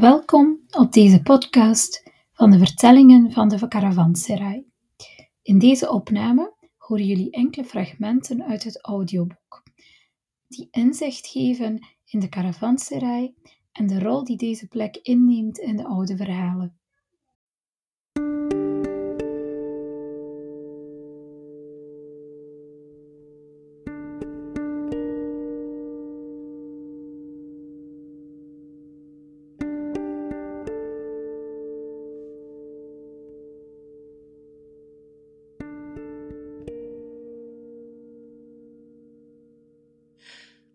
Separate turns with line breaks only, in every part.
Welkom op deze podcast van de vertellingen van de Caravanserai. In deze opname horen jullie enkele fragmenten uit het audioboek, die inzicht geven in de Caravanserai en de rol die deze plek inneemt in de oude verhalen.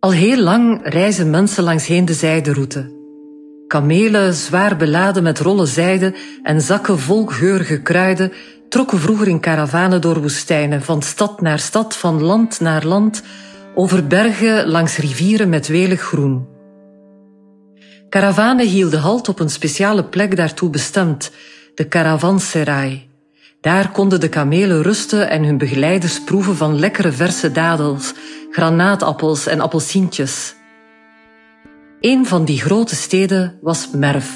Al heel lang reizen mensen langsheen de zijderoute. Kamelen, zwaar beladen met rollen zijde en zakken vol geurige kruiden, trokken vroeger in karavanen door woestijnen, van stad naar stad, van land naar land, over bergen, langs rivieren met welig groen. Karavanen hielden halt op een speciale plek daartoe bestemd, de Caravanserai. Daar konden de kamelen rusten en hun begeleiders proeven van lekkere verse dadels, granaatappels en appelsientjes. Een van die grote steden was Merv.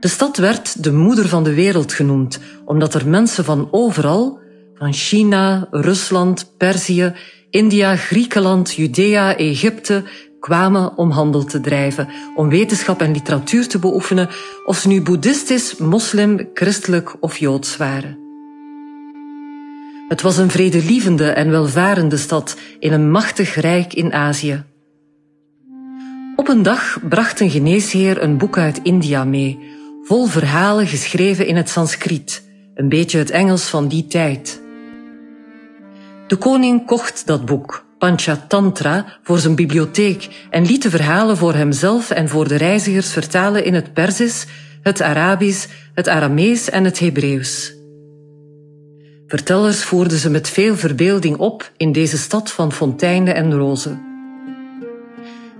De stad werd de moeder van de wereld genoemd, omdat er mensen van overal, van China, Rusland, Perzië, India, Griekenland, Judea, Egypte, kwamen om handel te drijven, om wetenschap en literatuur te beoefenen, of ze nu boeddhistisch, moslim, christelijk of joods waren. Het was een vredelievende en welvarende stad in een machtig rijk in Azië. Op een dag bracht een geneesheer een boek uit India mee, vol verhalen geschreven in het Sanskriet, een beetje het Engels van die tijd. De koning kocht dat boek, Panchatantra, voor zijn bibliotheek en liet de verhalen voor hemzelf en voor de reizigers vertalen in het Perzisch, het Arabisch, het Aramees en het Hebreeuws. Vertellers voerden ze met veel verbeelding op in deze stad van fonteinen en rozen.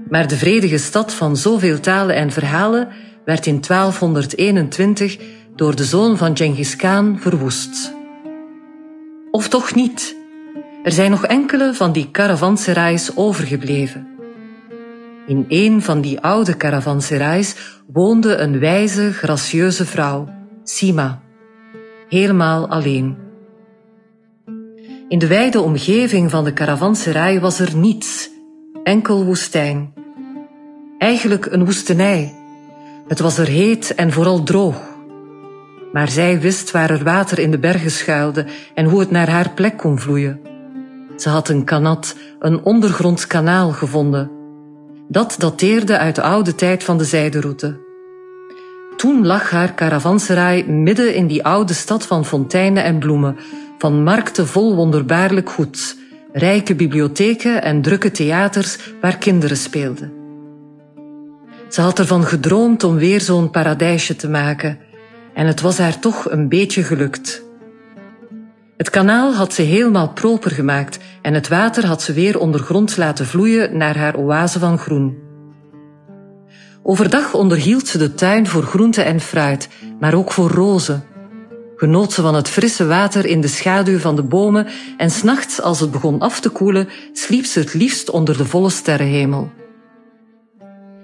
Maar de vredige stad van zoveel talen en verhalen werd in 1221 door de zoon van Genghis Khan verwoest. Of toch niet? Er zijn nog enkele van die caravanserais overgebleven. In een van die oude caravanserais woonde een wijze, gracieuze vrouw, Sima, helemaal alleen. In de wijde omgeving van de caravanserai was er niets, enkel woestijn. Eigenlijk een woestenij. Het was er heet en vooral droog. Maar zij wist waar er water in de bergen schuilde en hoe het naar haar plek kon vloeien. Ze had een kanat, een ondergronds kanaal gevonden. Dat dateerde uit de oude tijd van de zijderoute. Toen lag haar caravanserai midden in die oude stad van fonteinen en bloemen, van markten vol wonderbaarlijk goed, rijke bibliotheken en drukke theaters waar kinderen speelden. Ze had ervan gedroomd om weer zo'n paradijsje te maken, en het was haar toch een beetje gelukt. Het kanaal had ze helemaal proper gemaakt en het water had ze weer ondergronds laten vloeien naar haar oase van groen. Overdag onderhield ze de tuin voor groente en fruit, maar ook voor rozen. Genoot ze van het frisse water in de schaduw van de bomen en s'nachts, als het begon af te koelen, sliep ze het liefst onder de volle sterrenhemel.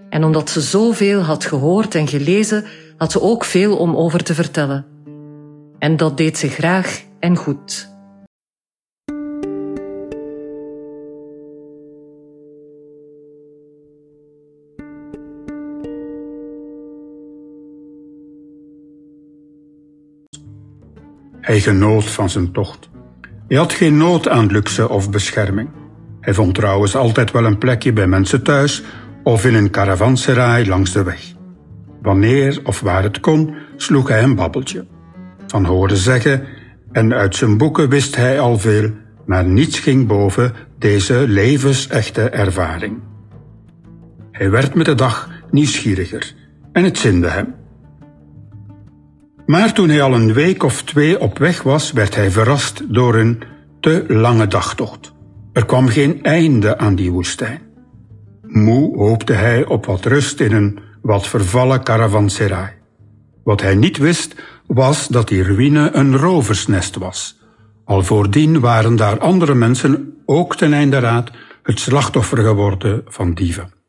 En omdat ze zoveel had gehoord en gelezen, had ze ook veel om over te vertellen. En dat deed ze graag en goed.
Hij genoot van zijn tocht. Hij had geen nood aan luxe of bescherming. Hij vond trouwens altijd wel een plekje bij mensen thuis of in een caravanserai langs de weg. Wanneer of waar het kon, sloeg hij een babbeltje. Van horen zeggen en uit zijn boeken wist hij al veel, maar niets ging boven deze levensechte ervaring. Hij werd met de dag nieuwsgieriger en het zinde hem. Maar toen hij al een week of twee op weg was, werd hij verrast door een te lange dagtocht. Er kwam geen einde aan die woestijn. Moe hoopte hij op wat rust in een wat vervallen caravanserai. Wat hij niet wist, was dat die ruïne een roversnest was. Al voordien waren daar andere mensen, ook ten einde raad, het slachtoffer geworden van dieven.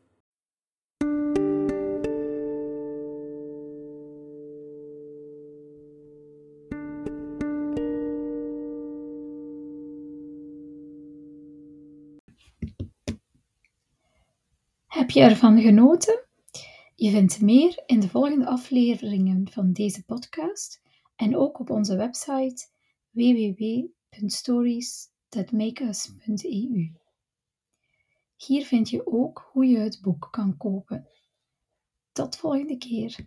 Je ervan genoten? Je vindt meer in de volgende afleveringen van deze podcast en ook op onze website www.storiesthatmakeus.eu. Hier vind je ook hoe je het boek kan kopen. Tot volgende keer.